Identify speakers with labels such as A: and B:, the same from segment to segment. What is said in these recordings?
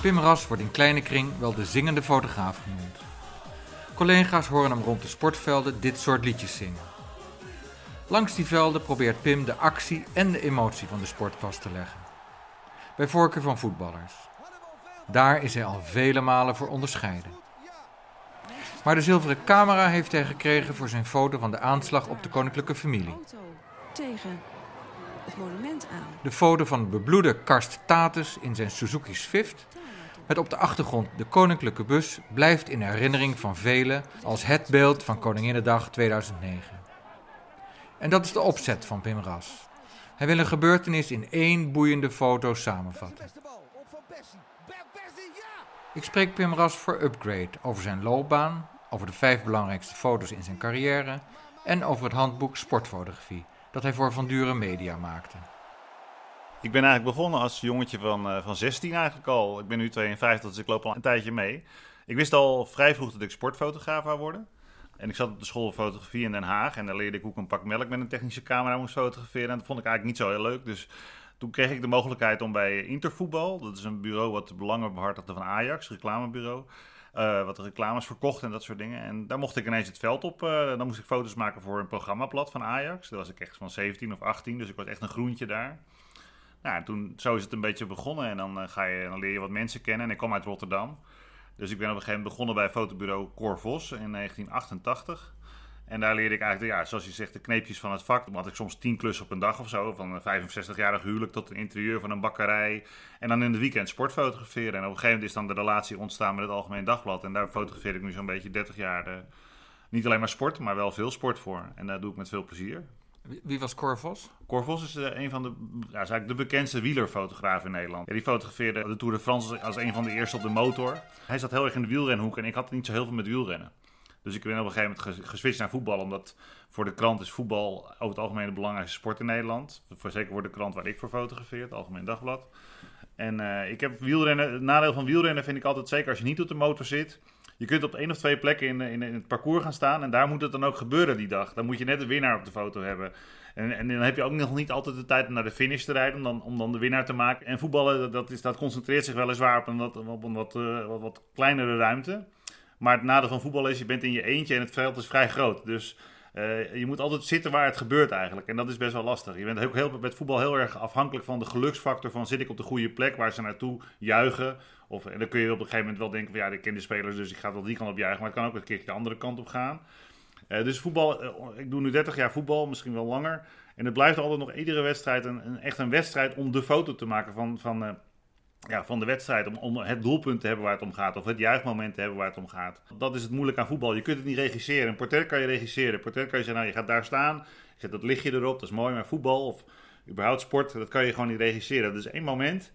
A: Pim Ras wordt in kleine kring wel de zingende fotograaf genoemd. Collega's horen hem rond de sportvelden dit soort liedjes zingen. Langs die velden probeert Pim de actie en de emotie van de sport vast te leggen. Bij voorkeur van voetballers. Daar is hij al vele malen voor onderscheiden. Maar de zilveren camera heeft hij gekregen voor zijn foto van de aanslag op de koninklijke familie.
B: Tegen het monument aan.
A: De foto van de bebloede Karst Tatus in zijn Suzuki Swift met op de achtergrond de koninklijke bus blijft in herinnering van velen als het beeld van Koninginnedag 2009. En dat is de opzet van Pim Ras. Hij wil een gebeurtenis in één boeiende foto samenvatten. Ik spreek Pim Ras voor Upgrade over zijn loopbaan, over de vijf belangrijkste foto's in zijn carrière en over het handboek Sportfotografie dat hij voor Van Duren Media maakte.
C: Ik ben eigenlijk begonnen als jongetje van, uh, van 16 eigenlijk al. Ik ben nu 52, dus ik loop al een tijdje mee. Ik wist al vrij vroeg dat ik sportfotograaf zou worden. En ik zat op de school fotografie in Den Haag. En daar leerde ik hoe ik een pak melk met een technische camera moest fotograferen. En dat vond ik eigenlijk niet zo heel leuk. Dus toen kreeg ik de mogelijkheid om bij Intervoetbal, dat is een bureau wat de belangen behartigde van Ajax, reclamebureau. Uh, wat reclames verkocht en dat soort dingen. En daar mocht ik ineens het veld op. Uh, dan moest ik foto's maken voor een programmablad van Ajax. Dat was ik echt van 17 of 18, dus ik was echt een groentje daar. Nou, toen, zo is het een beetje begonnen. En dan, uh, ga je, leer je wat mensen kennen. En ik kwam uit Rotterdam. Dus ik ben op een gegeven moment begonnen bij fotobureau Cor Vos in 1988. En daar leerde ik eigenlijk, ja, zoals je zegt, de kneepjes van het vak. Dan had ik soms tien klussen op een dag of zo. Van een 65-jarig huwelijk tot een interieur van een bakkerij. En dan in het weekend sport fotograferen. En op een gegeven moment is dan de relatie ontstaan met het Algemeen Dagblad. En daar fotografeer ik nu zo'n beetje 30 jaar. De, niet alleen maar sport, maar wel veel sport voor. En dat doe ik met veel plezier.
A: Wie was Cor Vos?
C: Cor Vos is uh, een van de, ja, is de bekendste wielerfotograaf in Nederland. Die fotografeerde de Tour de France als een van de eerste op de motor. Hij zat heel erg in de wielrenhoek en ik had niet zo heel veel met wielrennen. Dus ik ben op een gegeven moment geswitcht naar voetbal. Omdat voor de krant is voetbal over het algemeen de belangrijkste sport in Nederland. Voor, zeker voor de krant waar ik voor fotografeer, het Algemeen Dagblad. En uh, ik heb wielrennen, het nadeel van wielrennen vind ik altijd zeker als je niet op de motor zit. Je kunt op één of twee plekken in, in, in, het parcours gaan staan en daar moet het dan ook gebeuren die dag. Dan moet je net de winnaar op de foto hebben. En, en dan heb je ook nog niet altijd de tijd om naar de finish te rijden, om dan, om dan de winnaar te maken. En voetballen, dat, is, dat concentreert zich weliswaar op een wat, op een wat, uh, wat, wat kleinere ruimte. Maar het nadeel van voetbal is, je bent in je eentje en het veld is vrij groot. Dus uh, je moet altijd zitten waar het gebeurt eigenlijk. En dat is best wel lastig. Je bent ook heel, met voetbal heel erg afhankelijk van de geluksfactor van zit ik op de goede plek waar ze naartoe juichen. Of, en dan kun je op een gegeven moment wel denken van ja, ik ken de spelers, dus ik ga wel die kant op juichen. Maar het kan ook een keertje de andere kant op gaan. Uh, dus voetbal, uh, ik doe nu 30 jaar voetbal, misschien wel langer. En het blijft altijd nog iedere wedstrijd een, een echt een wedstrijd om de foto te maken van... van ja, van de wedstrijd. Om, om het doelpunt te hebben waar het om gaat. Of het juichmoment te hebben waar het om gaat. Dat is het moeilijk aan voetbal. Je kunt het niet regisseren. Een portret kan je regisseren. Een portret kan je zeggen, nou je gaat daar staan. Je zet dat lichtje erop. Dat is mooi. Maar voetbal of überhaupt sport, dat kan je gewoon niet regisseren. Dat is één moment.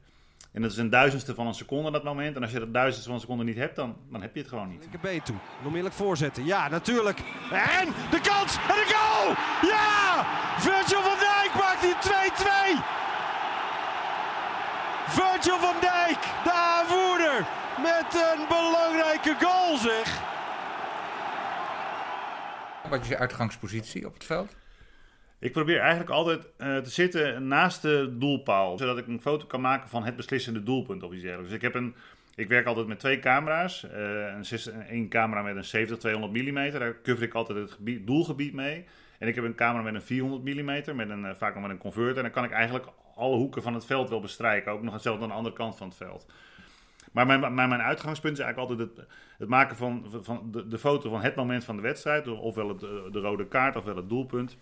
C: En dat is een duizendste van een seconde dat moment. En als je dat duizendste van een seconde niet hebt, dan, dan heb je het gewoon niet.
D: B toe. Onmiddellijk voorzetten. Ja, natuurlijk. En de kans. En de goal. Ja! Virgil van Dijk maakt die 2-2. Virgil van Dijk, de aanvoerder, met een belangrijke goal zeg.
A: Wat is je uitgangspositie op het veld?
C: Ik probeer eigenlijk altijd uh, te zitten naast de doelpaal, zodat ik een foto kan maken van het beslissende doelpunt of iets dergelijks. Dus ik heb een, ik werk altijd met twee camera's. Uh, een, een camera met een 70-200 mm, daar cover ik altijd het gebied, doelgebied mee. En ik heb een camera met een 400 mm, met een, uh, vaak nog met een converter. En dan kan ik eigenlijk alle hoeken van het veld wil bestrijken. Ook nog hetzelfde aan de andere kant van het veld. Maar mijn, mijn, mijn uitgangspunt is eigenlijk altijd het, het maken van, van de, de, foto van het moment van de wedstrijd. Ofwel het, de rode kaart, ofwel het doelpunt.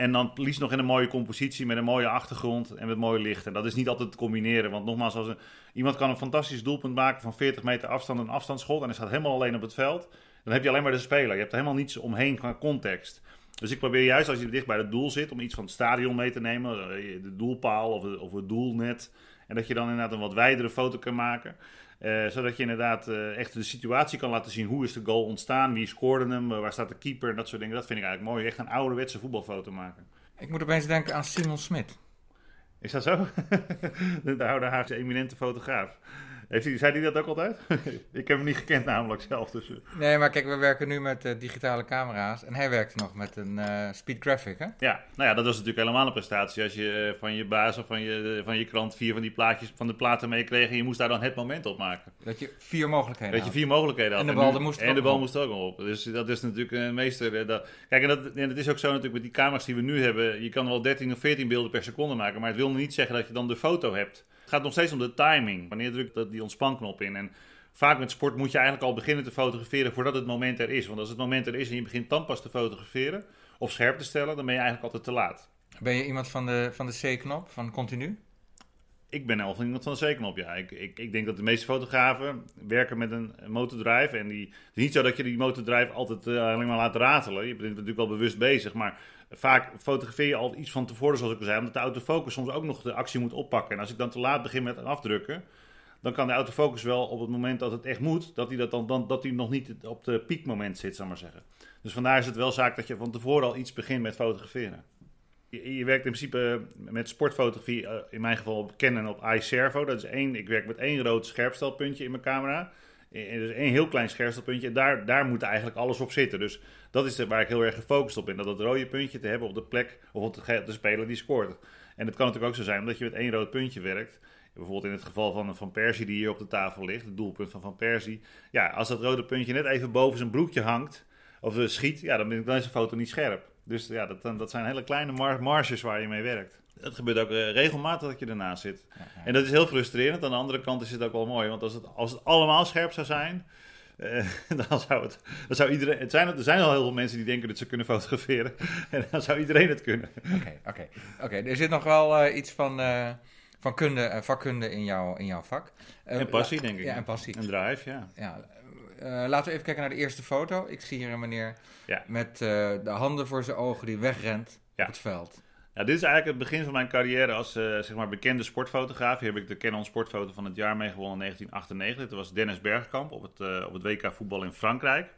C: En dan liefst nog in een mooie compositie met een mooie achtergrond en met mooi licht. En dat is niet altijd te combineren. Want nogmaals, als iemand kan een fantastisch doelpunt maken van 40 meter afstand, een afstandsschot. En hij staat helemaal alleen op het veld. Dan heb je alleen maar de speler. Je hebt helemaal niets omheen qua context. Dus ik probeer juist als je dicht bij het doel zit om iets van het stadion mee te nemen, eh, de doelpaal of het, of het doelnet. En dat je dan inderdaad een wat wijdere foto kan maken. Uh, zodat je inderdaad uh, echt de situatie kan laten zien. Hoe is de goal ontstaan? Wie scoorde hem? waar staat de keeper? En dat soort dingen. Dat vind ik eigenlijk mooi. Echt een ouderwetse voetbalfoto maken.
A: Ik moet opeens denken aan Simon Smit.
C: Is dat zo? de oude Haagse eminente fotograaf. Heeft hij, zei hij dat ook altijd? ik heb hem niet gekend namelijk zelf. Dus.
A: Nee, maar kijk, we werken nu met uh, digitale camera's. En hij werkte nog met een uh, speed graphic, hè?
C: Ja, nou ja, dat was natuurlijk helemaal een prestatie. Als je uh, van je baas of van je, van je krant vier van die plaatjes van de platen meekreeg... en je moest daar dan het moment op maken.
A: Dat je vier mogelijkheden
C: Dat je vier mogelijkheden had.
A: En de bal, en, moest,
C: en de bal moest er ook nog op. Dus dat is natuurlijk een meester... Dat, kijk, en dat, en dat is ook zo natuurlijk met die camera's die we nu hebben. Je kan wel 13 of 14 beelden per seconde maken... maar het wil niet zeggen dat je dan de foto hebt. Het gaat nog steeds om de timing. Wanneer drukt dat die ontspanknop in? En vaak met sport moet je eigenlijk al beginnen te fotograferen voordat het moment er is. Want als het moment er is en je begint dan pas te fotograferen of scherp te stellen, dan ben je eigenlijk altijd te laat.
A: Ben je iemand van de, van de C-knop, van continu?
C: Ik ben wel iemand van de C-knop, ja. Ik, ik, ik denk dat de meeste fotografen werken met een motordrive. En die, het is niet zo dat je die motordrive altijd uh, alleen maar laat ratelen. Je bent natuurlijk wel bewust bezig, maar vaak fotografeer je al iets van tevoren, zoals ik al zei, omdat de autofocus soms ook nog de actie moet oppakken. En als ik dan te laat begin met afdrukken, dan kan de autofocus wel op het moment dat het echt moet, dat hij, dat dan, dan, dat hij nog niet op de piekmoment zit, zal maar zeggen. Dus vandaar is het wel zaak dat je van tevoren al iets begint met fotograferen. Je, werkt in principe met sportfotografie, uh, in mijn geval op Canon op iServo. Dat is één, ik werk met één rood scherpstelpuntje in mijn camera. Dus één heel klein scherpstelpuntje. En daar, daar moet eigenlijk alles op zitten. Dus dat is waar ik heel erg gefocust op ben. Dat het rode puntje te hebben op de plek of op de, de speler die scoort. En het kan natuurlijk ook zo zijn omdat je met één rood puntje werkt. Bijvoorbeeld in het geval van Van Persie die hier op de tafel ligt. Het doelpunt van Van Persie. Ja, als dat rode puntje net even boven zijn broekje hangt. Of schiet. Ja, dan is de foto niet scherp. Dus ja, dat, dat zijn hele kleine mar marges waar je mee werkt. Het gebeurt ook uh, regelmatig dat je ernaast zit. En dat is heel frustrerend. Aan de andere kant is het ook wel mooi. Want als het, als het allemaal scherp zou zijn... Uh, dan zou het, dan zou iedereen, het zijn, er zijn al heel veel mensen die denken dat ze kunnen fotograferen. En dan zou iedereen het kunnen.
A: Oké, oké. oké. Er zit nog wel uh, iets van, uh, van kunde, vakkunde in, jou, in jouw vak.
C: en passie, denk ik.
A: Ja, en passie.
C: En drive, ja.
A: ja laten we even kijken naar de eerste foto. Ik zie hier een meneer ja. met de handen voor zijn ogen die wegrent ja. op het veld.
C: Ja, dit is eigenlijk het begin van mijn carrière als uh, zeg maar bekende sportfotograaf. Hier heb ik de Canon Sportfoto van het jaar meegewonnen in 1998. Dat was Dennis Bergkamp op het, uh, op het WK voetbal in Frankrijk.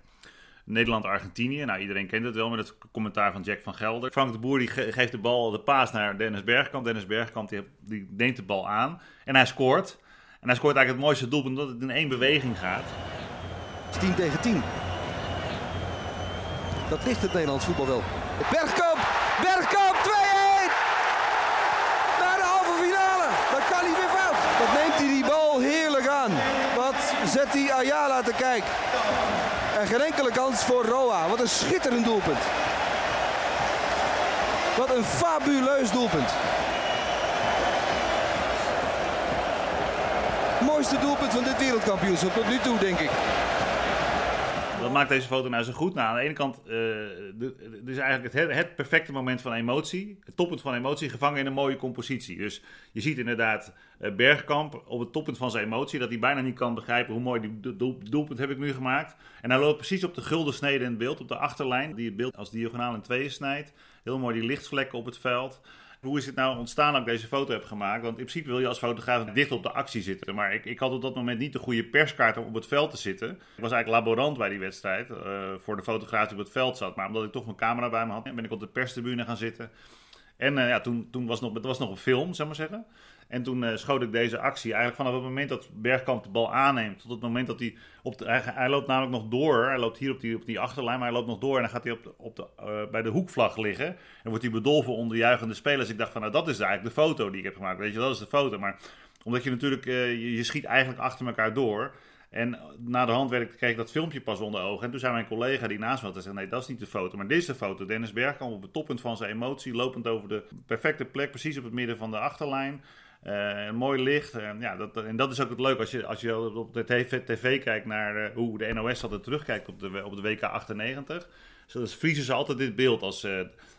C: Nederland-Argentinië. Nou, iedereen kent het wel met het commentaar van Jack van Gelder. Frank de Boer die ge geeft de bal, de paas naar Dennis Bergkamp. Dennis Bergkamp die, die neemt de bal aan en hij scoort. En hij scoort eigenlijk het mooiste doelpunt omdat het in één beweging gaat.
E: 10 tegen 10. Dat ligt het Nederlands voetbal wel. Bergkamp! Bergkamp! 2-1! Naar de halve finale! Dat kan niet meer fout! Wat neemt hij die bal heerlijk aan? Wat zet hij Ayala te kijken? En geen enkele kans voor Roa. Wat een schitterend doelpunt. Wat een fabuleus doelpunt. Mooiste doelpunt van dit wereldkampioenschap tot nu toe, denk ik.
C: Wat maakt deze foto nou zo goed? Nou, aan de ene kant, dit is eigenlijk het, het, perfecte moment van emotie. Het toppunt van emotie, gevangen in een mooie compositie. Dus je ziet inderdaad uh, Bergkamp op het toppunt van zijn emotie, dat hij bijna niet kan begrijpen hoe mooi die doel, doelpunt heb ik nu gemaakt. En hij loopt precies op de gulden snede in het beeld, op de achterlijn, die het beeld als diagonaal in tweeën snijdt. Heel mooi die lichtvlekken op het veld. Hoe is het nou ontstaan dat ik deze foto heb gemaakt? Want in principe wil je als fotograaf dicht op de actie zitten. Maar ik, ik had op dat moment niet de goede perskaart om op het veld te zitten. Ik was eigenlijk laborant bij die wedstrijd. Uh, voor de fotograaf die op het veld zat. Maar omdat ik toch mijn camera bij me had, ben ik op de perstribune gaan zitten. En uh, ja, toen, toen was nog, het was nog een film, zeg maar zeggen. En toen uh, schoot ik deze actie. Eigenlijk vanaf het moment dat Bergkamp de bal aanneemt. Tot het moment dat hij. Op hij, loopt namelijk nog door. Hij loopt hier op die, op die achterlijn. Maar hij loopt nog door. En dan gaat hij op de, op de, uh, bij de hoekvlag liggen. En wordt hij bedolven onder juichende spelers. Ik dacht van nou dat is eigenlijk de foto die ik heb gemaakt. Weet je, dat is de foto. Maar omdat je natuurlijk. Je, je schiet eigenlijk achter elkaar door. En na de hand werd ik, dat filmpje pas onder ogen. En toen zei mijn collega die naast me had gezegd: Nee, dat is niet de foto. Maar dit is de foto. Dennis Bergkamp op het toppunt van zijn emotie. Lopend over de perfecte plek. Precies op het midden van de achterlijn. Uh, mooi licht. Uh, ja, dat, en dat is ook het leuke als je, als je op de tv, TV kijkt naar uh, hoe de NOS altijd terugkijkt op de, op de WK 98. Dus vriezen ze altijd dit beeld als,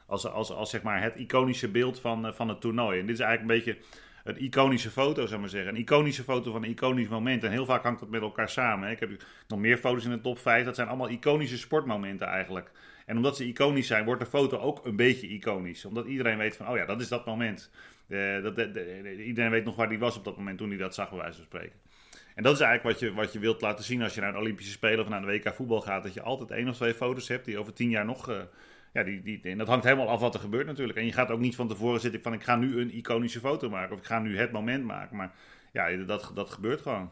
C: als, als, als, zeg maar het iconische beeld van, van het toernooi. En dit is eigenlijk een beetje een iconische foto, zou maar zeggen. Een iconische foto van een iconisch moment. En heel vaak hangt dat met elkaar samen. Ik heb nog meer foto's in de top 5. Dat zijn allemaal iconische sportmomenten eigenlijk. En omdat ze iconisch zijn, wordt de foto ook een beetje iconisch. Omdat iedereen weet van, oh ja, dat is dat moment. Uh, dat, de, de, iedereen weet nog waar hij was op dat moment toen hij dat zag, bij wijze van spreken. En dat is eigenlijk wat je, wat je wilt laten zien als je naar een Olympische Spelen of naar de WK voetbal gaat. Dat je altijd één of twee foto's hebt die over tien jaar nog. Uh, ja, die, die, en dat hangt helemaal af wat er gebeurt natuurlijk. En je gaat ook niet van tevoren zitten van ik ga nu een iconische foto maken. Of ik ga nu het moment maken. Maar ja, dat, dat gebeurt gewoon.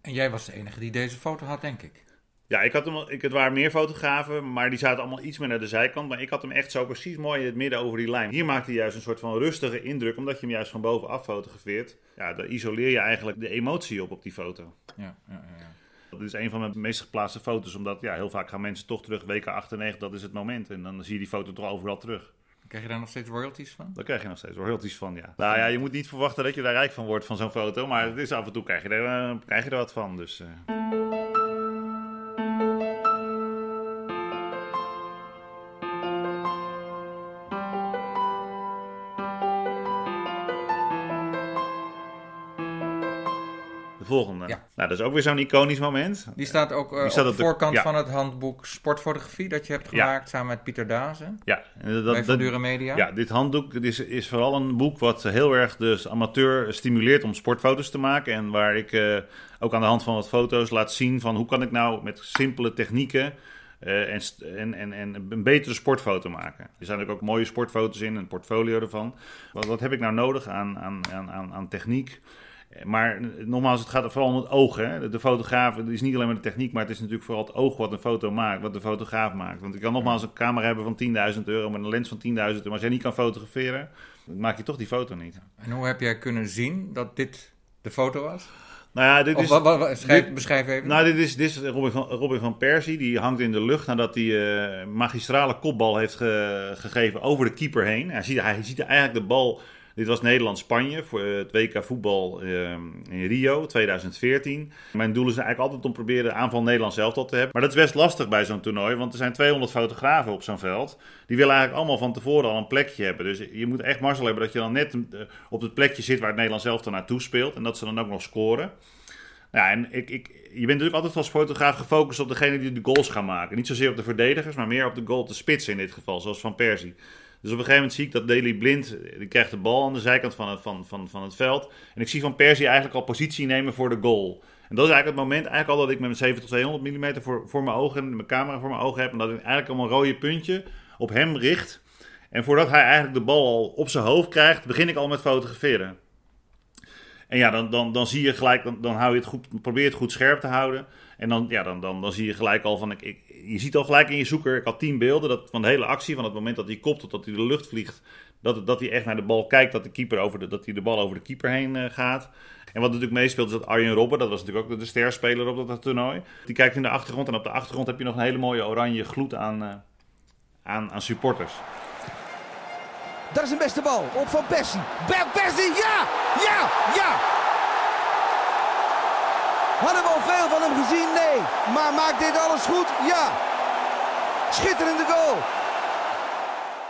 A: En jij was de enige die deze foto had, denk ik.
C: Ja, ik had hem, ik, het waren meer fotografen, maar die zaten allemaal iets meer naar de zijkant. Maar ik had hem echt zo precies mooi in het midden over die lijn. Hier maakt hij juist een soort van rustige indruk, omdat je hem juist van bovenaf fotografeert. Ja, dan isoleer je eigenlijk de emotie op op die foto.
A: Ja, ja, ja.
C: Dat is een van mijn meest geplaatste foto's, omdat ja, heel vaak gaan mensen toch terug, weken 98, dat is het moment. En dan zie je die foto toch overal terug.
A: Krijg je daar nog steeds royalties van?
C: Daar krijg je nog steeds royalties van, ja. Nou ja, je moet niet verwachten dat je daar rijk van wordt van zo'n foto, maar het is af en toe krijg je er, eh, krijg je er wat van. Dus, eh. Volgende.
A: Ja.
C: Nou, dat is ook weer zo'n iconisch moment.
A: Die staat ook eh,
C: Die staat
A: op
C: op
A: de
C: de-
A: voorkant
C: ja.
A: van het handboek Sportfotografie dat je hebt
C: Ja.
A: gemaakt samen met Pieter Dazen
C: Ja, en dat,
A: bij
C: dat,
A: Van Media.
C: Ja, dit handboek dit is, is vooral een boek wat heel erg de amateur stimuleert om sportfoto's te maken. En waar ik eh, ook aan de hand van wat foto's laat zien van hoe kan ik nou met simpele technieken eh, en, en, en, en een betere sportfoto maken. Er zijn natuurlijk ook mooie sportfoto's in, een portfolio ervan. Wat, wat heb ik nou nodig aan, aan, aan, aan techniek? Maar nogmaals, het gaat vooral om het oog. Hè? De- fotograaf, het is niet alleen maar de techniek, maar het is natuurlijk vooral het oog wat een foto maakt, wat de fotograaf maakt. Want ik kan nogmaals een camera hebben van 10.000 euro met een lens van 10.000 euro. Maar als jij niet kan fotograferen, dan maak je toch die foto niet.
A: En hoe heb jij kunnen zien dat dit de foto was?
C: Nou ja, dit
A: Of
C: is...
A: wat, wat- wat- schrijf,
C: dit-
A: beschrijf even.
C: Nou, dit is, dit is Robin, van, Robin van Persie. Die hangt in de lucht nadat hij eh magistrale kopbal heeft ge- gegeven over de keeper heen. Hij ziet, hij ziet eigenlijk de bal. Dit was Nederland-Spanje voor eh, het WK voetbal eh, in Rio 2014. Mijn doel is eigenlijk altijd om proberen de aanval Nederland zelf te hebben. Maar dat is best lastig bij zo'n toernooi, want er zijn 200 fotografen op zo'n veld. Die willen eigenlijk allemaal van tevoren al een plekje hebben. Dus je moet echt mazzel hebben dat je dan net eh, op het plekje zit waar het Nederland zelf dan naartoe speelt. En dat ze dan ook nog scoren. Ja, en ik, ik, je bent natuurlijk altijd als fotograaf gefocust op degene die de goals gaan maken. Niet zozeer op de verdedigers, maar meer op de goal, de spits in dit geval, zoals Van Persie. Dus op een gegeven moment zie ik dat Daley Blind, die krijgt de bal aan de zijkant van het, van, van, van het veld. En ik zie Van Persie eigenlijk al positie nemen voor de goal. En dat is eigenlijk het moment eigenlijk al dat ik met mijn 70-200 mm voor, voor mijn ogen, en mijn camera voor mijn ogen heb. En dat ik eigenlijk al een rode puntje op hem richt. En voordat hij eigenlijk de bal al op zijn hoofd krijgt, begin ik al met fotograferen. En ja, dan, dan, dan zie je gelijk, dan, dan hou je het goed, probeer het goed scherp te houden. En dan, ja, dan, dan, dan zie je gelijk al van, ik, je ziet al gelijk in je zoeker, ik had tien beelden dat, van de hele actie, van het moment dat hij kopt tot dat hij de lucht vliegt, dat, dat hij echt naar de bal kijkt, dat de, keeper over de, dat hij de bal over de keeper heen eh, gaat. En wat natuurlijk meespeelt is dat Arjen Robben, dat was natuurlijk ook de, sterspeler op dat, toernooi, die kijkt in de achtergrond en op de achtergrond heb je nog een hele mooie oranje gloed aan, eh, aan, aan supporters.
E: Daar is een beste bal op Van Persie, ja! Ja! Ja! Hadden we al veel van hem gezien? Nee. Maar maakt dit alles goed? Ja! Schitterende goal!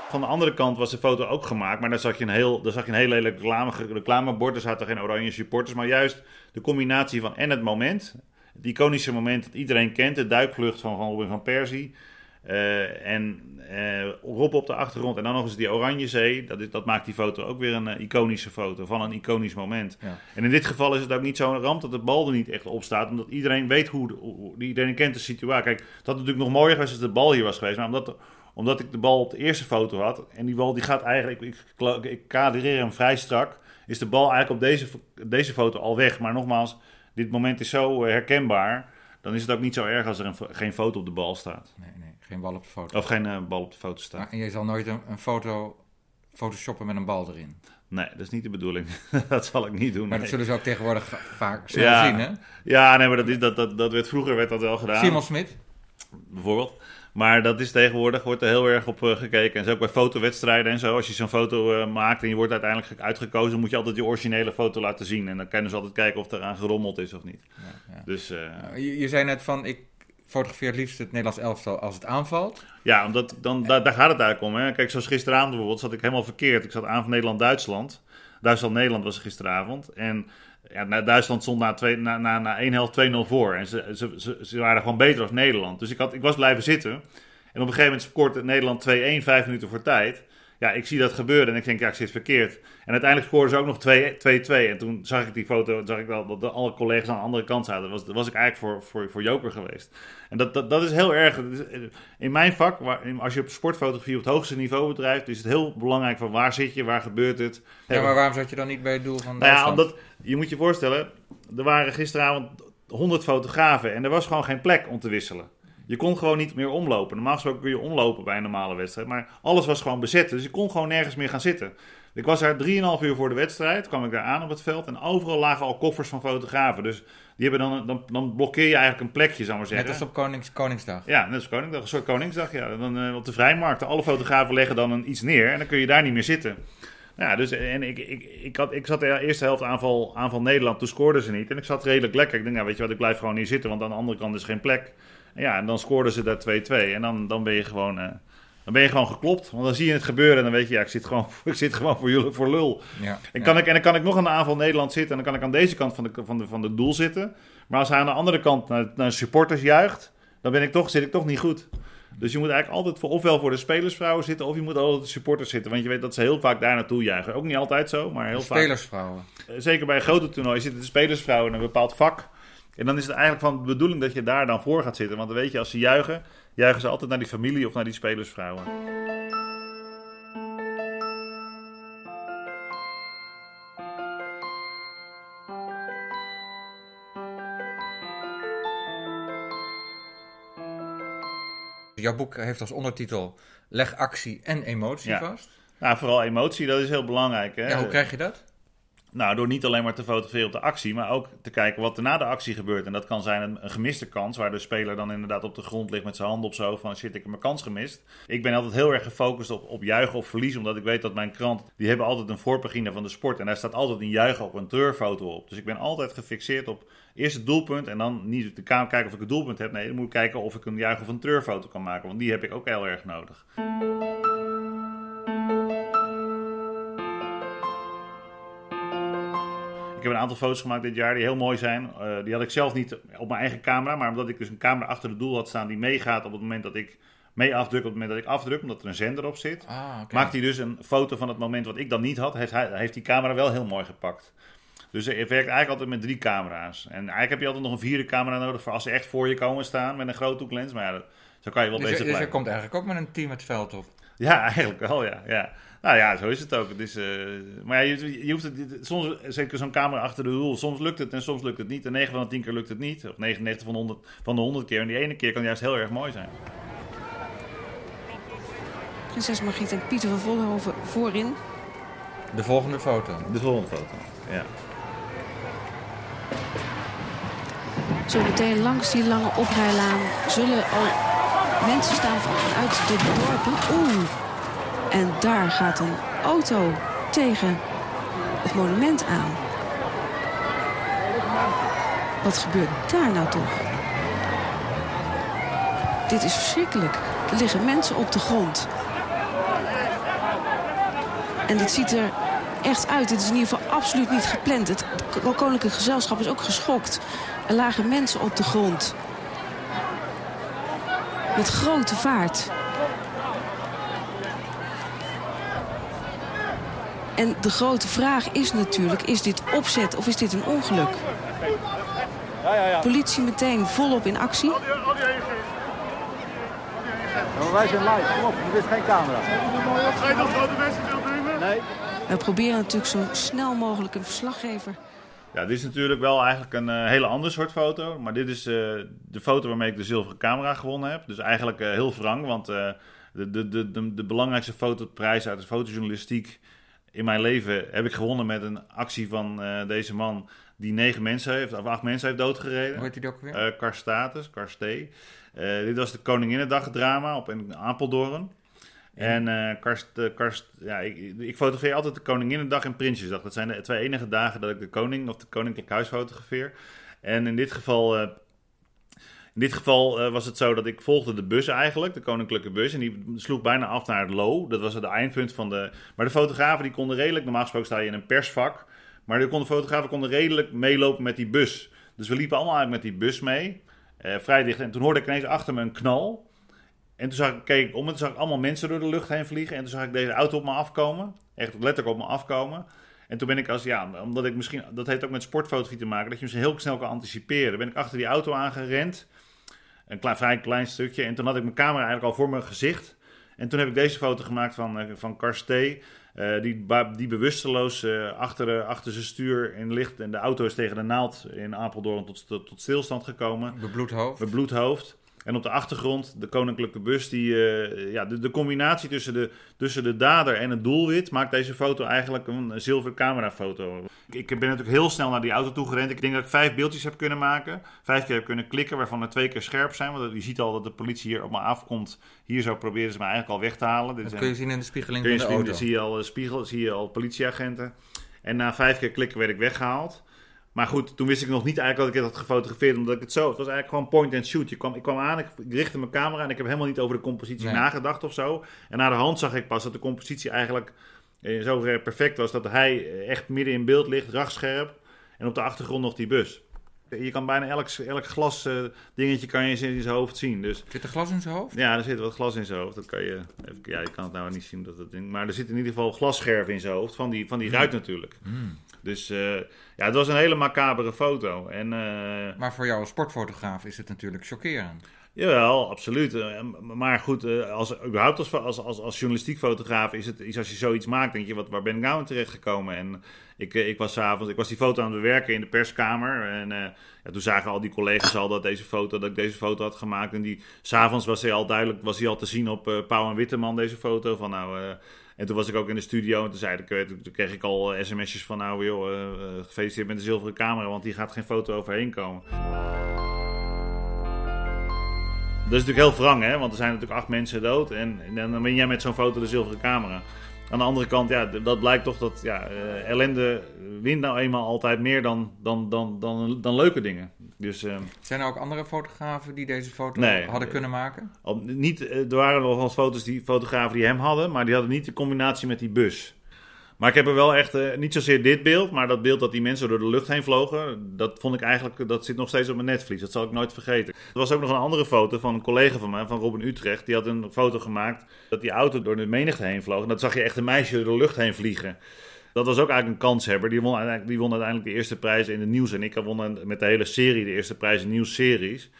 C: Van de andere kant was de foto ook gemaakt, maar daar zag je een heel, daar zag je een heel lelijk reclame, reclamebord. Er zaten geen oranje supporters, maar juist de combinatie van en het moment, het iconische moment dat iedereen kent, de duikvlucht van, van Robin van Persie. Eh, en eh, Rob op de achtergrond en dan nog eens die oranje zee. Dat, is, dat maakt die foto ook weer een eh, iconische foto van een iconisch moment.
A: Ja.
C: En in dit geval is het ook niet zo'n ramp dat de bal er niet echt op staat. Omdat iedereen weet hoe, hoe iedereen kent de situatie. Kijk, het had natuurlijk nog mooier geweest als de bal hier was geweest. Maar omdat, omdat ik de bal op de eerste foto had. En die bal die gaat eigenlijk, ik, ik, ik kadreer hem vrij strak. Is de bal eigenlijk op deze, deze foto al weg. Maar nogmaals, dit moment is zo herkenbaar. Dan is het ook niet zo erg als er een, geen foto op de bal staat.
A: Nee, nee, geen bal op de foto.
C: Of geen eh, bal op de foto staat.
A: Maar, en je zal nooit een, een foto photoshoppen met een bal erin.
C: Nee, dat is niet de bedoeling. dat zal ik niet doen.
A: Maar dat zullen ze ook tegenwoordig vaak
C: Ja.
A: zien, hè?
C: Ja, nee, maar dat, is, dat, dat, dat werd, vroeger werd dat wel gedaan.
A: Simon Smit.
C: bijvoorbeeld. Maar dat is tegenwoordig, wordt er heel erg op eh, gekeken. En zo ook bij fotowedstrijden en zo. Als je zo'n foto eh, maakt en je wordt uiteindelijk uitgekozen, moet je altijd je originele foto laten zien. En dan kunnen ze altijd kijken of er aan gerommeld is of niet.
A: Ja, ja.
C: Dus eh,
A: Je, je zei net van, ik fotografeer het liefst het Nederlands elftal als het aanvalt.
C: ja, omdat, dan, daar, daar gaat het eigenlijk om. Hè. Kijk, zoals gisteravond bijvoorbeeld zat ik helemaal verkeerd. Ik zat aan van Nederland-Duitsland. Duitsland-Nederland was er gisteravond. En ja, Duitsland stond na, twee, na, na, na één helft 2-0 voor. En ze, ze, ze, ze waren gewoon beter als Nederland. Dus ik, had, ik was blijven zitten. En op een gegeven moment scoort Nederland 2-1, vijf minuten voor tijd. Ja, ik zie dat gebeuren en ik denk, ja, ik zit verkeerd. En uiteindelijk scoorden ze ook nog 2-2. En toen zag ik die foto, zag ik wel dat de, alle collega's aan de andere kant zaten. Was, was ik eigenlijk voor, voor, voor joker geweest. En dat, dat, dat is heel erg. dat eh, In mijn vak, waar, als je op sportfotografie op het hoogste niveau bedrijft, is het heel belangrijk van waar zit je, waar gebeurt het.
A: Ja, maar waarom zat je dan niet bij het doel van
C: Nou ja, omdat je moet je voorstellen, er waren gisteravond 100 fotografen en er was gewoon geen plek om te wisselen. Je kon gewoon niet meer omlopen. Normaal gesproken kun je omlopen bij een normale wedstrijd. Maar alles was gewoon bezet. Dus je kon gewoon nergens meer gaan zitten. Ik was daar 3,5 uur voor de wedstrijd. kwam ik daar aan op het veld. En overal lagen al koffers van fotografen. Dus die hebben dan, dan, dan blokkeer je eigenlijk een plekje, zou maar zeggen.
A: Net als op Konings, Koningsdag.
C: Ja, net als Koningsdag. Een soort Koningsdag. Ja. Dan, uh, op de vrijmarkt. Alle fotografen leggen dan een, iets neer. En dan kun je daar niet meer zitten. Ja, dus en ik, ik, ik, had, ik zat de eerste helft aanval, aanval Nederland. Toen scoorden ze niet. En ik zat redelijk lekker. Ik denk, nou, weet je wat, ik blijf gewoon hier zitten. Want aan de andere kant is geen plek. Ja, en dan scoorden ze daar 2-2. En dan, dan ben je gewoon... Uh, dan ben je gewoon geklopt. Want dan zie je het gebeuren en dan weet je, ja, ik zit gewoon, ik zit gewoon voor jullie voor lul. Ja, en, kan ik, en dan kan ik nog aan de aanval Nederland zitten. En dan kan ik aan deze kant van de, van de, van de doel zitten. Maar als hij aan de andere kant naar, naar supporters juicht, dan ben ik toch, zit ik toch niet goed. Dus je moet eigenlijk altijd voor, ofwel voor de spelersvrouwen zitten, of je moet altijd de supporters zitten. Want je weet dat ze heel vaak daar naartoe juichen. Ook niet altijd zo, maar heel
A: vaak. Spelersvrouwen.
C: Zeker bij een grote toernooi zitten de spelersvrouwen in een bepaald vak. En dan is het eigenlijk van de bedoeling dat je daar dan voor gaat zitten. Want dan weet je, als ze juichen, juichen ze altijd naar die familie of naar die spelersvrouwen.
A: Jouw boek heeft als ondertitel Leg actie en emotie vast.
C: Nou, vooral emotie, dat is heel belangrijk. Hè?
A: Ja, hoe krijg je dat?
C: Nou, door niet alleen maar te fotograferen op de actie, maar ook te kijken wat er na de actie gebeurt. En dat kan zijn een, gemiste kans, waar de speler dan inderdaad op de grond ligt met zijn handen op zo van shit, ik heb mijn kans gemist. Ik ben altijd heel erg gefocust op, op juichen of verliezen, omdat ik weet dat mijn krant, die hebben altijd een voorpagina van de sport. En daar staat altijd een juichen op een treurfoto op. Dus ik ben altijd gefixeerd op eerst het doelpunt en dan niet de kamer kijken of ik het doelpunt heb. Nee, dan moet ik kijken of ik een juich of een treurfoto kan maken, want die heb ik ook heel erg nodig. Ik heb een aantal foto's gemaakt dit jaar die heel mooi zijn. Uh, die had ik zelf niet op mijn eigen camera, maar omdat ik dus een camera achter het doel had staan die meegaat op het moment dat ik mee afdruk, op het moment dat ik afdruk, omdat er een zender op zit. Ah, Maakt hij dus een foto van het moment wat ik dan niet had, heeft, hij, heeft die camera wel heel mooi gepakt. Dus je werkt eigenlijk altijd met drie camera's. En eigenlijk heb je altijd nog een vierde camera nodig voor als ze echt voor je komen staan met een groothoeklens. Maar ja, zo kan je wel
A: dus,
C: bezig
A: dus blijven. Dus je komt eigenlijk ook met een team het veld op?
C: Ja, eigenlijk wel, ja. ja. Nou ja, zo is het ook. Het is, uh, maar ja, je, je hoeft het, soms, zeker zo'n camera achter de doel, soms lukt het en soms lukt het niet. En 9 van de 10 keer lukt het niet. Of 99 van de 100, van de 100 keer. En die ene keer kan juist heel erg mooi zijn.
B: Prinses Margriet en Pieter van Vollenhoven voorin.
A: De volgende foto.
C: De volgende foto, ja.
B: Zo meteen langs die lange oprijlaan zullen al mensen staan vanuit de dorpen. Oeh. En daar gaat een auto tegen het monument aan. Wat gebeurt daar nou toch? Dit is verschrikkelijk. Er liggen mensen op de grond. En dit ziet er echt uit. Dit is in ieder geval absoluut niet gepland. Het koninklijke gezelschap is ook geschokt. Er lagen mensen op de grond. Met grote vaart. En de grote vraag is natuurlijk, is dit opzet of is dit een ongeluk? Ja, ja, ja. Politie meteen volop in actie.
F: wij zijn live, kom op, dit is geen camera.
G: Ga je dat grote mensen nemen?
B: Nee. We proberen natuurlijk zo snel mogelijk een verslaggever
C: ja, dit is natuurlijk wel eigenlijk een uh, hele ander soort foto. Maar dit is uh, de foto waarmee ik de zilveren camera gewonnen heb. Dus eigenlijk uh, heel wrang, want de, de, de, de, de belangrijkste fotoprijs uit de fotojournalistiek in mijn leven heb ik gewonnen met een actie van deze man die negen mensen heeft, of acht mensen heeft doodgereden.
A: Hoe heet hij ook weer?
C: Karstatus, Karstee. Uh, dit was de Koninginnedag drama op in Apeldoorn. En uh, Karst, Karst, ja, ik, ik fotografeer altijd de Koninginnedag en Prinsjesdag. Dat zijn de twee enige dagen dat ik de koning of de koninklijk huis fotografeer. En in dit geval in dit geval was het zo dat ik volgde de bus eigenlijk, de koninklijke bus. En die sloeg bijna af naar het low. Dat was het eindpunt van de... Maar de fotografen die konden redelijk... Normaal gesproken sta je in een persvak. Maar de fotografen konden redelijk meelopen met die bus. Dus we liepen allemaal eigenlijk met die bus mee. Vrij dicht. En toen hoorde ik ineens achter me een knal. En toen zag ik, keek ik om en toen zag ik allemaal mensen door de lucht heen vliegen. En toen zag ik deze auto op me afkomen. Echt letterlijk op me afkomen. En toen ben ik als, ja, omdat ik misschien, dat heeft ook met sportfotografie te maken, dat je misschien heel snel kan anticiperen. Ben ik achter die auto aangerend. Een klein, vrij klein stukje. En toen had ik mijn camera eigenlijk al voor mijn gezicht. En toen heb ik deze foto gemaakt van, uh, van Karsté. Eh, die, die bewusteloos eh, achter, eh, achter zijn stuur in ligt. En de auto is tegen de naald in Apeldoorn tot, tot, tot stilstand gekomen.
A: Bebloed hoofd.
C: Bebloed hoofd. En op de achtergrond de koninklijke bus. Die, eh, ja, de, de combinatie tussen de, tussen de dader en het doelwit maakt deze foto eigenlijk een zilveren camerafoto. Ik, ik ben natuurlijk heel snel naar die auto toe gerend. Ik denk dat ik vijf beeldjes heb kunnen maken. Vijf keer heb kunnen klikken, waarvan er twee keer scherp zijn. Want je ziet al dat de politie hier op me afkomt. Hier zo proberen ze me eigenlijk al weg te halen. Dit
A: Dat
C: zijn-
A: kun je zien in de spiegeling
C: Kun je
A: van de
C: zien,
A: auto.
C: zie je al eh, spiegel, zie je al politieagenten. En na vijf keer klikken werd ik weggehaald. Maar goed, toen wist ik nog niet eigenlijk dat ik het had gefotografeerd, omdat ik het zo... Het was eigenlijk gewoon point and shoot. Je kwam, ik kwam aan, ik richtte mijn camera en ik heb helemaal niet over de compositie
A: Nee.
C: nagedacht of zo. En naar de hand zag ik pas dat de compositie eigenlijk in zoverre perfect was, dat hij echt midden in beeld ligt, rachtscherp. En op de achtergrond nog die bus. Je kan bijna elk, elk glas eh, dingetje kan je in zijn hoofd zien. Dus
A: Zit er glas in zijn hoofd?
C: ja, er zit wat glas in zijn hoofd. Dat kan je, even, ja, je kan het nou niet zien. Dat het ding, maar er zit in ieder geval glasscherven in zijn hoofd. Van die, van die ruit natuurlijk.
A: Hmm.
C: Dus eh, ja, het was een hele macabere foto. En eh,
A: Maar voor jou als sportfotograaf is het natuurlijk chockerend.
C: jawel, absoluut. Eh, maar goed, als, überhaupt als, als, als, als journalistiek fotograaf is het is als je zoiets maakt, denk je, wat, waar ben ik nou in terechtgekomen? En ik, ik was 's avonds, ik was die foto aan het bewerken in de perskamer. En ja, toen zagen al die collega's al dat, deze foto, dat ik deze foto had gemaakt. En die, s'avonds was hij al duidelijk, was hij al te zien op eh Pauw en Witteman, deze foto. Van nou, en toen was ik ook in de studio en toen, zei eh, toen, kreeg ik al eh, sms'jes van nou joh, eh, gefeliciteerd met de zilveren camera, want die gaat geen foto overheen komen. Dat is natuurlijk heel wrang, hè? want er zijn natuurlijk acht mensen dood. En, dan win jij met zo'n foto de zilveren camera. Aan de andere kant, ja, dat blijkt toch dat ja, ellende wint nou eenmaal altijd meer dan, dan, dan, dan, dan leuke dingen. Dus eh,
A: Zijn er ook andere fotografen die deze foto
C: Nee.
A: hadden kunnen maken?
C: niet, eh, er waren wel foto's die fotografen die hem hadden, maar die hadden niet de combinatie met die bus. Maar ik heb er wel echt, eh, niet zozeer dit beeld, maar dat beeld dat die mensen door de lucht heen vlogen, dat vond ik eigenlijk, dat zit nog steeds op mijn netvlies. Dat zal ik nooit vergeten. Er was ook nog een andere foto van een collega van mij, van Robin Utrecht. Die had een foto gemaakt dat die auto door de menigte heen vloog. En dat zag je echt een meisje door de lucht heen vliegen. Dat was ook eigenlijk een kanshebber. Die won, uiteindelijk, die won uiteindelijk de eerste prijs in de nieuws. En ik won met de hele serie de eerste prijs in nieuwsseries.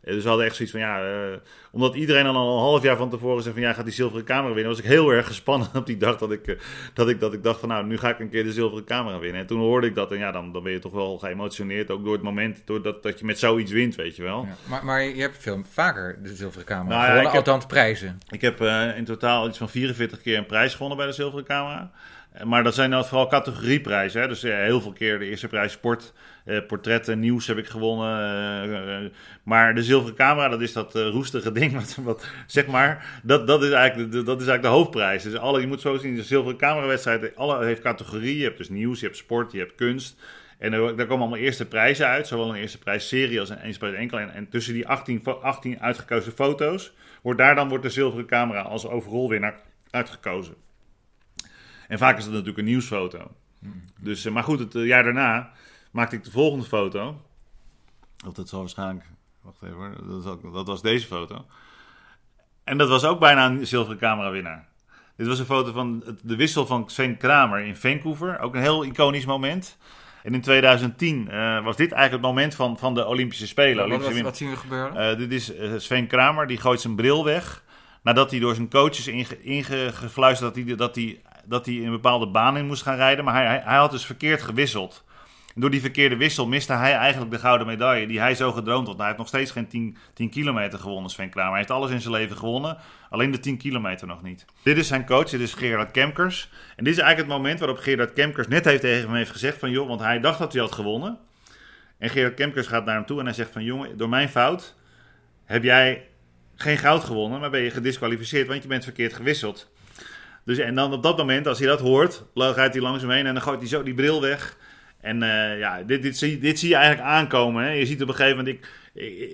C: Eh, Dus we hadden echt zoiets van, ja, eh, omdat iedereen al een half jaar van tevoren zei van, ja, gaat die zilveren camera winnen, was ik heel erg gespannen op die dag dat ik, eh, dat ik, dat ik dacht van, nou, nu ga ik een keer de zilveren camera winnen. En toen hoorde ik dat en ja, dan, dan ben je toch wel geëmotioneerd, ook door het moment, doordat dat je met zoiets wint, weet je wel.
A: Ja. Maar, maar je hebt veel vaker de zilveren camera
C: Nou ja,
A: gewonnen,
C: heb-
A: althans prijzen.
C: Ik heb in totaal iets van 44 keer een prijs gewonnen bij de zilveren camera. Maar dat zijn dan vooral categorieprijzen. Hè? Dus eh, heel veel keer de eerste prijs sport, eh, portretten, nieuws heb ik gewonnen. eh, maar de zilveren camera, dat is dat roestige ding. Wat, wat, zeg maar, dat, dat, is eigenlijk de, dat is eigenlijk de hoofdprijs. Dus alle, je moet zo zien, de zilveren camerawedstrijd alle heeft categorieën. Je hebt dus nieuws, je hebt sport, je hebt kunst. En er, daar komen allemaal eerste prijzen uit. Zowel een eerste prijs serie als een eerste prijs enkel. En, en tussen die 18, fo- 18 uitgekozen foto's... wordt daar dan wordt de zilveren camera als overall winnaar uitgekozen. En vaak is dat natuurlijk een nieuwsfoto. Dus, eh, maar goed, het eh, jaar daarna maakte ik de volgende foto. Of dat zal waarschijnlijk... Wacht even hoor. Dat, is ook- dat was deze foto. En dat was ook bijna een zilveren camera winnaar. Dit was een foto van de wissel van Sven Kramer in Vancouver. Ook een heel iconisch moment. En in 2010 eh, was dit eigenlijk het moment van, van de Olympische Spelen.
A: Wat,
C: Olympische
A: wat, zien we gebeuren?
C: dit is Sven Kramer, die gooit zijn bril weg. Nadat hij door zijn coaches inge, ingefluisterd dat hij, dat, hij, dat hij een bepaalde baan in moest gaan rijden. Maar hij, hij, had dus verkeerd gewisseld. Door die verkeerde wissel miste hij eigenlijk de gouden medaille die hij zo gedroomd had. Hij heeft nog steeds geen 10, 10 kilometer gewonnen, Sven Kramer. Hij heeft alles in zijn leven gewonnen, alleen de 10 kilometer nog niet. Dit is zijn coach, dit is Gerard Kemkers. En dit is eigenlijk het moment waarop Gerard Kemkers net heeft tegen hem heeft gezegd van... joh, want hij dacht dat hij had gewonnen. En Gerard Kemkers gaat naar hem toe en hij zegt van... jongen, door mijn fout heb jij geen goud gewonnen, maar ben je gedisqualificeerd, want je bent verkeerd gewisseld. Dus, en dan op dat moment, als hij dat hoort, gaat hij langzaam heen en dan gooit hij zo die bril weg. En eh, ja, dit, dit, zie, dit zie je eigenlijk aankomen. Hè. Je ziet op een gegeven moment, ik,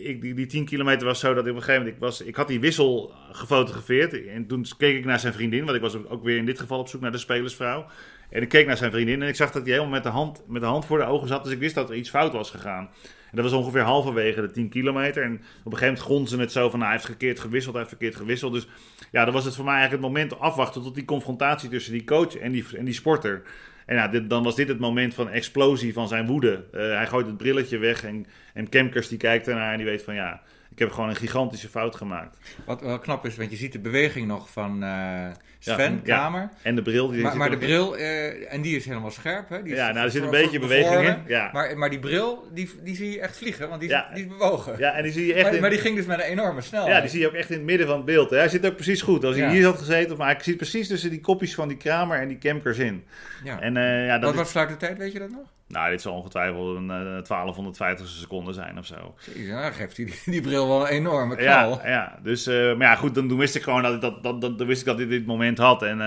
C: ik, die, die 10 kilometer was zo dat ik op een gegeven moment, ik, was, ik had die wissel gefotografeerd. En toen keek ik naar zijn vriendin, want ik was ook weer in dit geval op zoek naar de spelersvrouw. En ik keek naar zijn vriendin en ik zag dat hij helemaal met de hand, met de hand voor de ogen zat. Dus ik wist dat er iets fout was gegaan. En dat was ongeveer halverwege de 10 kilometer. En op een gegeven moment gonzen het zo van, nou, hij heeft verkeerd gewisseld, hij heeft verkeerd gewisseld. Dus ja, dan was het voor mij eigenlijk het moment afwachten tot die confrontatie tussen die coach en die, en die sporter. En ja, dit, dan was dit het moment van explosie van zijn woede. Eh, hij gooit het brilletje weg en, en Kemkers die kijkt ernaar en die weet van ja, Ik heb gewoon een gigantische fout gemaakt.
A: Wat wel knap is, want je ziet de beweging nog van eh, Sven
C: ja.
A: Kamer.
C: En de bril... Die
A: Maar, maar de bril, eh, en die is helemaal scherp. Hè? Die is
C: Ja, nou, er zit een beetje beweging in. Ja.
A: Maar, maar die bril, die, die zie je echt vliegen, want die is,
C: Ja.
A: die is bewogen.
C: Ja, en die zie je echt
A: maar,
C: in...
A: maar die ging dus met een enorme snelheid.
C: Ja, die zie je ook echt in het midden van het beeld. hè. Hij zit ook precies goed. Als hij
A: Ja.
C: hier had gezeten, maar ik zie precies tussen die kopjes van die Kramer en die Kemkers in.
A: Ja.
C: En eh, ja, dat
A: Wat
C: is-
A: was sluitertijd, weet je dat nog?
C: Nou, dit zal ongetwijfeld een eh, 1250 seconden zijn of zo.
A: Jezus, nou, dan geeft die, die bril wel een enorme knal.
C: Ja, ja. Dus, eh, maar ja, goed, dan, toen wist ik gewoon dat, ik dat, dat, dat, dan wist ik dat ik dit moment had. En eh,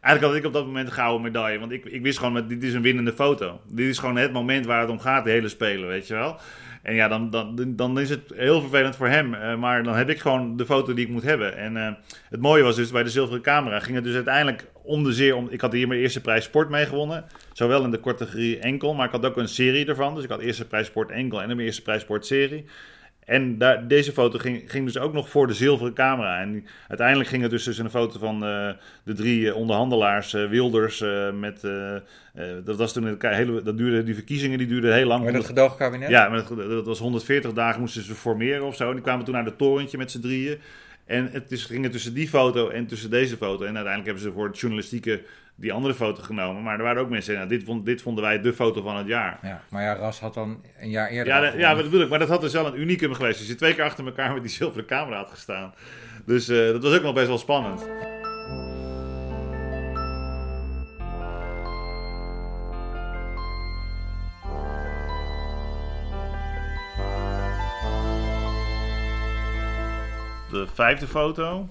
C: eigenlijk had ik op dat moment een gouden medaille. Want ik, ik wist gewoon, dit is een winnende foto. Dit is gewoon het moment waar het om gaat, de hele spelen, weet je wel. En ja, dan, dan, dan is het heel vervelend voor hem. eh, maar dan heb ik gewoon de foto die ik moet hebben. En eh, het mooie was dus, bij de zilveren camera ging het dus uiteindelijk om de zeer... Om, ik had hier mijn eerste prijs sport mee gewonnen. Zowel in de categorie enkel, maar ik had ook een serie ervan. Dus ik had eerste prijs sport enkel en mijn eerste prijs sport serie. En daar, deze foto ging, ging dus ook nog voor de zilveren camera. En uiteindelijk ging het dus tussen een foto van eh, de drie eh, onderhandelaars, eh, Wilders, met... dat was toen hele... Dat duurde, die verkiezingen die duurden heel lang.
A: Dat
C: 100
A: gedoogkabinet?
C: ja, maar dat, dat was 140 dagen moesten ze formeren of zo. En die kwamen toen naar het torentje met z'n drieën. En het is, ging tussen die foto en tussen deze foto. En uiteindelijk hebben ze voor het journalistieke die andere foto genomen. Maar er waren ook mensen, nou, dit, vond, dit vonden wij de foto van het jaar.
A: Ja, maar ja, Ras had dan een jaar eerder.
C: Ja, dat, ja, dat bedoel ik. Maar dat had dus wel een unicum geweest. Als je twee keer achter elkaar met die zilveren camera had gestaan. Dus eh, dat was ook nog best wel spannend. Vijfde foto,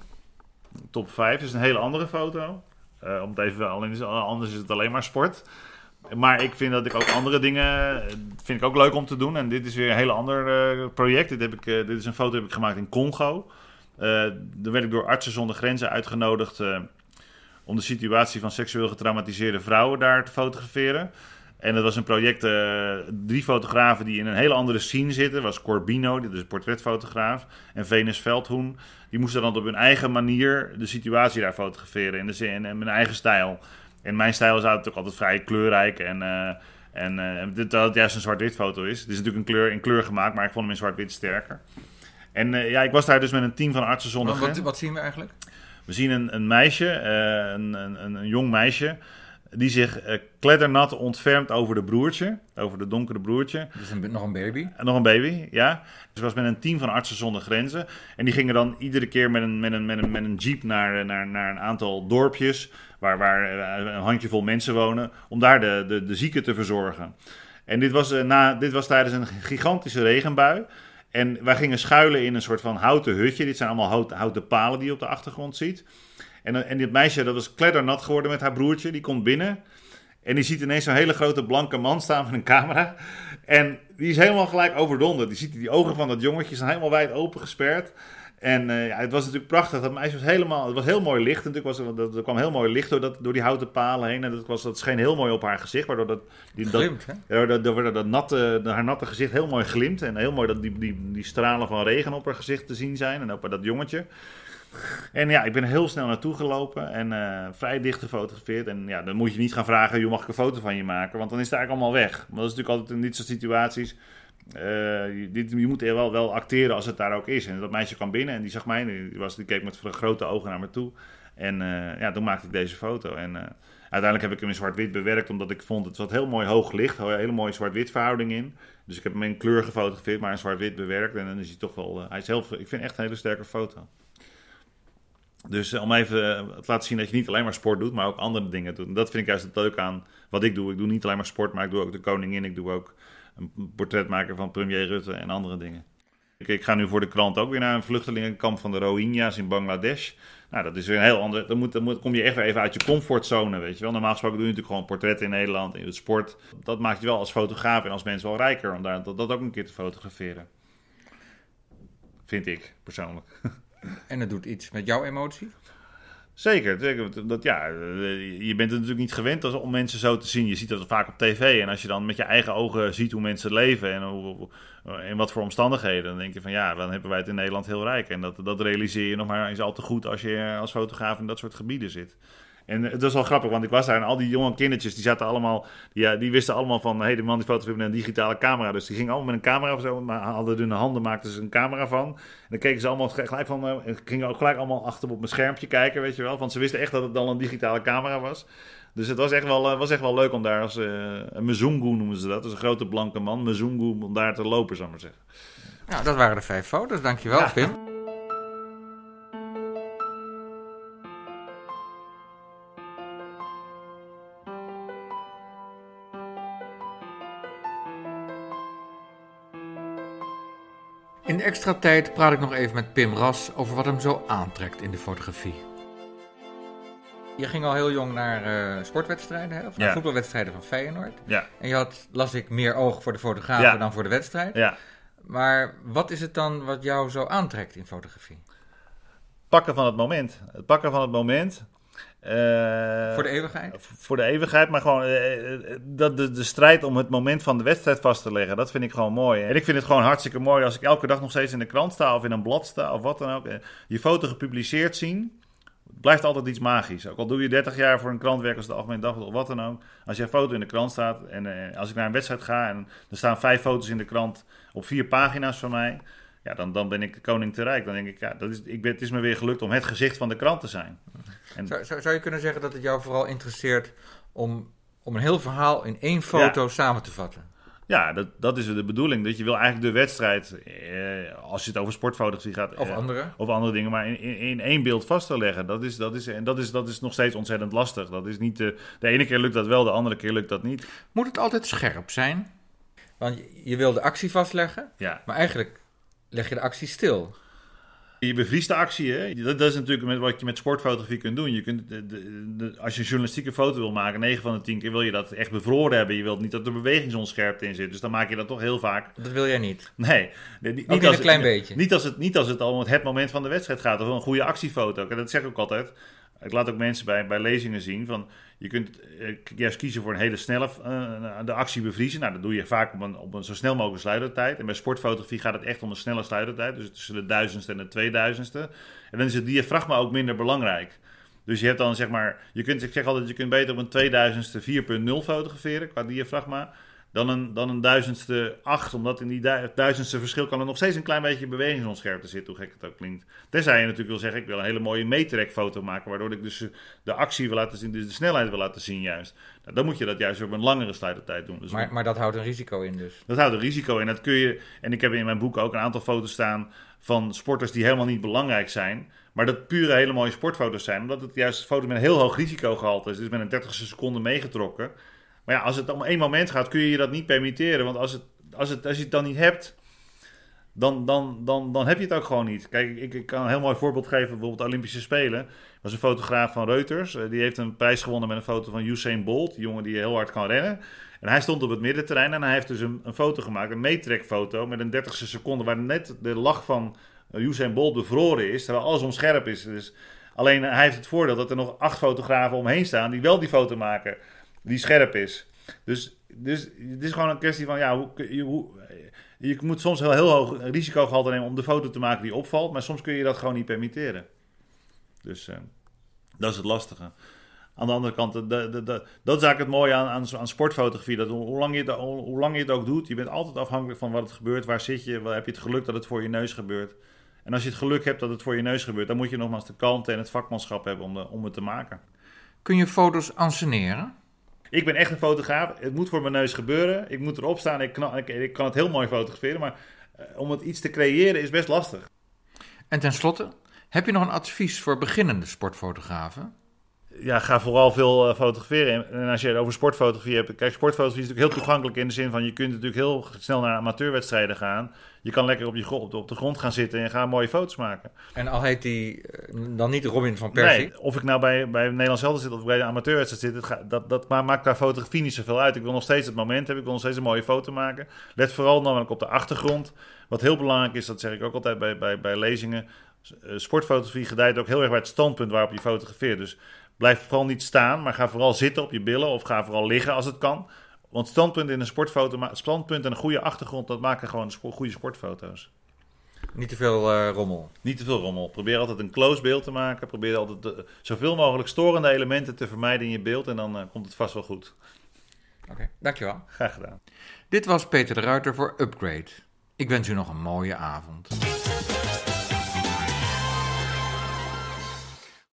C: top 5, is een hele andere foto. Eh, om het even, anders is het alleen maar sport. Maar ik vind dat ik ook andere dingen eh, vind ik ook leuk om te doen. En dit is weer een heel ander eh, project. Dit, heb ik, dit is een foto heb ik gemaakt in Congo. Daar werd ik door Artsen zonder Grenzen uitgenodigd om de situatie van seksueel getraumatiseerde vrouwen daar te fotograferen. En dat was een project, eh, drie fotografen die in een hele andere scene zitten. Dat was Corbino, dit is een portretfotograaf, en Venus Veldhoen. Die moesten dan op hun eigen manier de situatie daar fotograferen in de zin en mijn eigen stijl. En mijn stijl is natuurlijk altijd vrij kleurrijk en, eh, en eh, dit, dat het juist een zwart-wit foto is. Het is natuurlijk een kleur, in kleur gemaakt, maar ik vond hem in zwart-wit sterker. En ja, ik was daar dus met een team van artsen zonder
A: Wat, wat,
C: grenzen.
A: wat zien we eigenlijk?
C: We zien een, een meisje, een, een, een jong meisje, die zich eh, kleddernat ontfermt over de broertje, over de donkere broertje.
A: Dus een, nog een baby.
C: Nog een baby, ja. Dus was met een team van artsen zonder grenzen. En die gingen dan iedere keer met een, met een, met een, met een jeep naar, naar, naar een aantal dorpjes... waar, waar eh, een handjevol mensen wonen... om daar de, de, de zieken te verzorgen. En dit was, eh, na, dit was tijdens een gigantische regenbui... En wij gingen schuilen in een soort van houten hutje. Dit zijn allemaal houten, houten palen die je op de achtergrond ziet. En, en dit meisje, dat was kleddernat geworden met haar broertje. Die komt binnen. En die ziet ineens zo'n hele grote blanke man staan met een camera. En die is helemaal gelijk overdonderd. Die ziet die ogen van dat jongetje zijn helemaal wijd open gesperd. En eh, ja, het was natuurlijk prachtig. Dat meisje was helemaal... Het was heel mooi licht. Natuurlijk was er, dat- er kwam heel mooi licht door, dat, door die houten palen heen. En dat, was, dat scheen heel mooi op haar gezicht. Waardoor dat, die, dat,
A: hè?
C: dat, dat, dat natte, haar natte gezicht heel mooi glimt. En heel mooi dat die, die, die stralen van regen op haar gezicht te zien zijn. En ook bij dat jongetje. En ja, ik ben heel snel naartoe gelopen en eh, vrij dicht gefotografeerd. En ja, dan moet je niet gaan vragen, joh, mag ik een foto van je maken? Want dan is het eigenlijk allemaal weg. Maar dat is natuurlijk altijd in dit soort situaties. Eh, je, dit, je moet wel, wel acteren als het daar ook is. En dat meisje kwam binnen en die zag mij. Die, was, die keek met grote ogen naar me toe. En eh, ja, toen maakte ik deze foto. En eh, uiteindelijk heb ik hem in zwart-wit bewerkt, omdat ik vond het zat heel mooi hoog licht, een hele mooie zwart-wit verhouding in. Dus ik heb hem in kleur gefotografeerd, maar in zwart-wit bewerkt. En dan is hij toch wel, hij is heel, ik vind echt een hele sterke foto. Dus om even te laten zien dat je niet alleen maar sport doet, maar ook andere dingen doet. En dat vind ik juist het leuk aan wat ik doe. Ik doe niet alleen maar sport, maar ik doe ook de koningin. Ik doe ook een portret maken van premier Rutte en andere dingen. Ik, ik ga nu voor de krant ook weer naar een vluchtelingenkamp van de Rohingya's in Bangladesh. Nou, dat is weer een heel ander. Dan, moet, dan moet, kom je echt weer even uit je comfortzone, weet je wel. Normaal gesproken doe je natuurlijk gewoon portretten in Nederland, in het sport. Dat maakt je wel als fotograaf en als mens wel rijker om daar, dat, dat ook een keer te fotograferen. Vind ik, persoonlijk.
A: En het doet iets met jouw emotie.
C: Zeker. Dat, ja, eh, je bent het natuurlijk niet gewend om mensen zo te zien. Je ziet dat vaak op tv. En als je dan met je eigen ogen ziet hoe mensen leven en hoe- in wat voor omstandigheden, dan denk je van ja, dan hebben wij het in Nederland heel rijk. En dat, dat realiseer je nog maar eens al te goed als je als fotograaf in dat soort gebieden zit. En het was wel grappig, want ik was daar en al die jonge kindertjes, die zaten allemaal, die, die wisten allemaal van, hé, hey, de man die fotografeert met een digitale camera. Dus die gingen allemaal met een camera of zo, maar hadden hun handen, maakten ze een camera van. En dan keken ze allemaal gelijk van, uh, gingen ook gelijk allemaal achter op mijn schermpje kijken, weet je wel. Want ze wisten echt dat het dan een digitale camera was. Dus het was echt wel, uh, was echt wel leuk om daar als uh, een Mezungu noemen ze dat. Dus een grote blanke man, Mezungu, om daar te lopen, zou ik maar zeggen.
A: Nou, dat waren de vijf foto's. Dankjewel, ja. Pim. Extra tijd praat ik nog even met Pim Ras over wat hem zo aantrekt in de fotografie. Je ging al heel jong naar uh, sportwedstrijden, hè? of naar
C: Ja.
A: voetbalwedstrijden van Feyenoord.
C: Ja,
A: En je had, las ik, meer oog voor de fotografen
C: Ja.
A: dan voor de wedstrijd.
C: ja.
A: Maar wat is het dan wat jou zo aantrekt in fotografie?
C: Pakken van het moment. Het pakken van het moment. Eh,
A: voor de eeuwigheid?
C: voor de eeuwigheid, maar gewoon eh, eh, dat de, de strijd om het moment van de wedstrijd vast te leggen, dat vind ik gewoon mooi. En ik vind het gewoon hartstikke mooi als ik elke dag nog steeds in de krant sta of in een blad sta of wat dan ook. Je foto gepubliceerd zien, blijft altijd iets magisch. Ook al doe je 30 jaar voor een krant werken als de Algemeen Dagblad of wat dan ook. Als je foto in de krant staat en als ik naar een wedstrijd ga en er staan vijf foto's in de krant op vier pagina's van mij. Ja, dan, dan ben ik de koning te rijk. Dan denk ik, ja, dat is, ik ben, het is me weer gelukt om het gezicht van de krant te zijn. En,
A: Zou, zou, zou je kunnen zeggen dat het jou vooral interesseert om, om een heel verhaal in één foto samen te vatten?
C: Ja, dat, dat is de bedoeling. Dat je wil eigenlijk de wedstrijd, eh, als je het over sportfotografie gaat...
A: Of
C: eh,
A: andere?
C: Of andere dingen, maar in, in, in één beeld vast te leggen. Dat is, dat, is, en dat, is, dat is nog steeds ontzettend lastig. Dat is niet, de, de ene keer lukt dat wel, de andere keer lukt dat niet.
A: Moet het altijd scherp zijn? Want je, je wil de actie vastleggen,
C: Ja.
A: maar eigenlijk leg je de actie stil.
C: Je bevriest de actie, hè? Dat, dat is natuurlijk met wat je met sportfotografie kunt doen. Je kunt de, de, de- als je een journalistieke foto wil maken, 9 van de 10 keer wil je dat echt bevroren hebben. Je wilt niet dat er bewegingsonscherpte in zit. Dus dan maak je dat toch heel vaak
A: Dat wil jij niet.
C: Nee, niet, als
A: een klein
C: het,
A: beetje.
C: Niet als, het, niet als het al om het moment van de wedstrijd gaat of een goede actiefoto. En dat zeg ik ook altijd. Ik laat ook mensen bij, bij lezingen zien van je kunt eh, juist kiezen voor een hele snelle eh, de actie bevriezen. Nou, dat doe je vaak op een, op een zo snel mogelijke sluitertijd. En bij sportfotografie gaat het echt om een snelle sluitertijd. Dus tussen de duizendste en de tweeduizendste. En dan is het diafragma ook minder belangrijk. Dus je hebt dan zeg maar, je kunt, ik zeg altijd, je kunt beter op een 2000ste 4.0 fotograferen qua diafragma dan een, dan een duizendste 8, omdat in die du- duizendste verschil kan er nog steeds een klein beetje bewegingsonscherpte zitten, hoe gek het ook klinkt. Tenzij je natuurlijk wil zeggen, ik wil een hele mooie meetrek foto maken, waardoor ik dus de actie wil laten zien, dus de snelheid wil laten zien juist. Nou, dan moet je dat juist op een langere sluitertijd doen. Dus
A: Maar, maar dat houdt een risico in dus.
C: dat houdt een risico in. Dat kun je, en ik heb in mijn boek ook een aantal foto's staan van sporters die helemaal niet belangrijk zijn. Maar dat pure hele mooie sportfoto's zijn. Omdat het juist foto's met een heel hoog risicogehalte is. Dus met een 30 seconde meegetrokken. Maar ja, als het om één moment gaat, kun je je dat niet permitteren. Want als, het, als, het, als je het dan niet hebt, dan, dan, dan, dan heb je het ook gewoon niet. Kijk, ik, ik kan een heel mooi voorbeeld geven. Bijvoorbeeld de Olympische Spelen. Er was een fotograaf van Reuters. eh, Die heeft een prijs gewonnen met een foto van Usain Bolt. Die jongen die heel hard kan rennen. En hij stond op het middenterrein en hij heeft dus een, foto gemaakt. Een meetrekfoto met een 30ste seconde. Waar net de lach van eh, Usain Bolt bevroren is. Terwijl alles onscherp is. Dus alleen eh, hij heeft het voordeel dat er nog acht fotografen omheen staan. Die wel die foto maken. Die scherp is. Dus, dus het is gewoon een kwestie van, ja, hoe, hoe, je moet soms heel, heel hoog risicogehalte nemen om de foto te maken die opvalt, maar soms kun je dat gewoon niet permitteren. Dus eh, dat is het lastige. Aan de andere kant, de, de, de, dat is eigenlijk het mooie aan, aan, sportfotografie. Dat hoe, lang je het, hoe, lang je ook doet, je bent altijd afhankelijk van wat het gebeurt. Waar zit je? Heb je het geluk dat het voor je neus gebeurt? En als je het geluk hebt dat het voor je neus gebeurt, dan moet je nogmaals de kalmte en het vakmanschap hebben om, de, om het te maken.
A: Kun je foto's anseneren?
C: Ik ben echt een fotograaf. Het moet voor mijn neus gebeuren. Ik moet erop staan. Ik, ik kan het heel mooi fotograferen. Maar eh, om het iets te creëren is best lastig.
A: En tenslotte, heb je nog een advies voor beginnende sportfotografen?
C: Ja, ga vooral veel eh, fotograferen. En- als je het over sportfotografie hebt. Kijk, sportfotografie is natuurlijk heel toegankelijk in de zin van je kunt natuurlijk heel snel naar amateurwedstrijden gaan. Je kan lekker op, je, op, de, op de grond gaan zitten en gaan mooie foto's maken.
A: En al heet die eh, dan niet Robin van Persie.
C: Nee, of ik nou bij, bij Nederlands Helden zit of bij de amateurwedstrijd zit, het gaat- dat, dat ma- maakt qua fotografie niet zoveel uit. Ik wil nog steeds het moment hebben, ik wil nog steeds een mooie foto maken. Let vooral namelijk op de achtergrond. Wat heel belangrijk is, dat zeg ik ook altijd bij, bij, bij lezingen. eh, Sportfotografie gedijt ook heel erg bij het standpunt waarop je fotografeert. Dus blijf vooral niet staan, maar ga vooral zitten op je billen of ga vooral liggen als het kan. Want standpunt in een sportfoto, standpunt en een goede achtergrond, dat maken gewoon goede sportfoto's.
A: Niet te veel eh, rommel.
C: Niet te veel rommel. Probeer altijd een close beeld te maken. Probeer altijd zoveel mogelijk storende elementen te vermijden in je beeld. En dan eh, komt het vast wel goed.
A: Oké, dankjewel.
C: Graag gedaan.
A: Dit was Peter de Ruiter voor Upgrade. Ik wens u nog een mooie avond.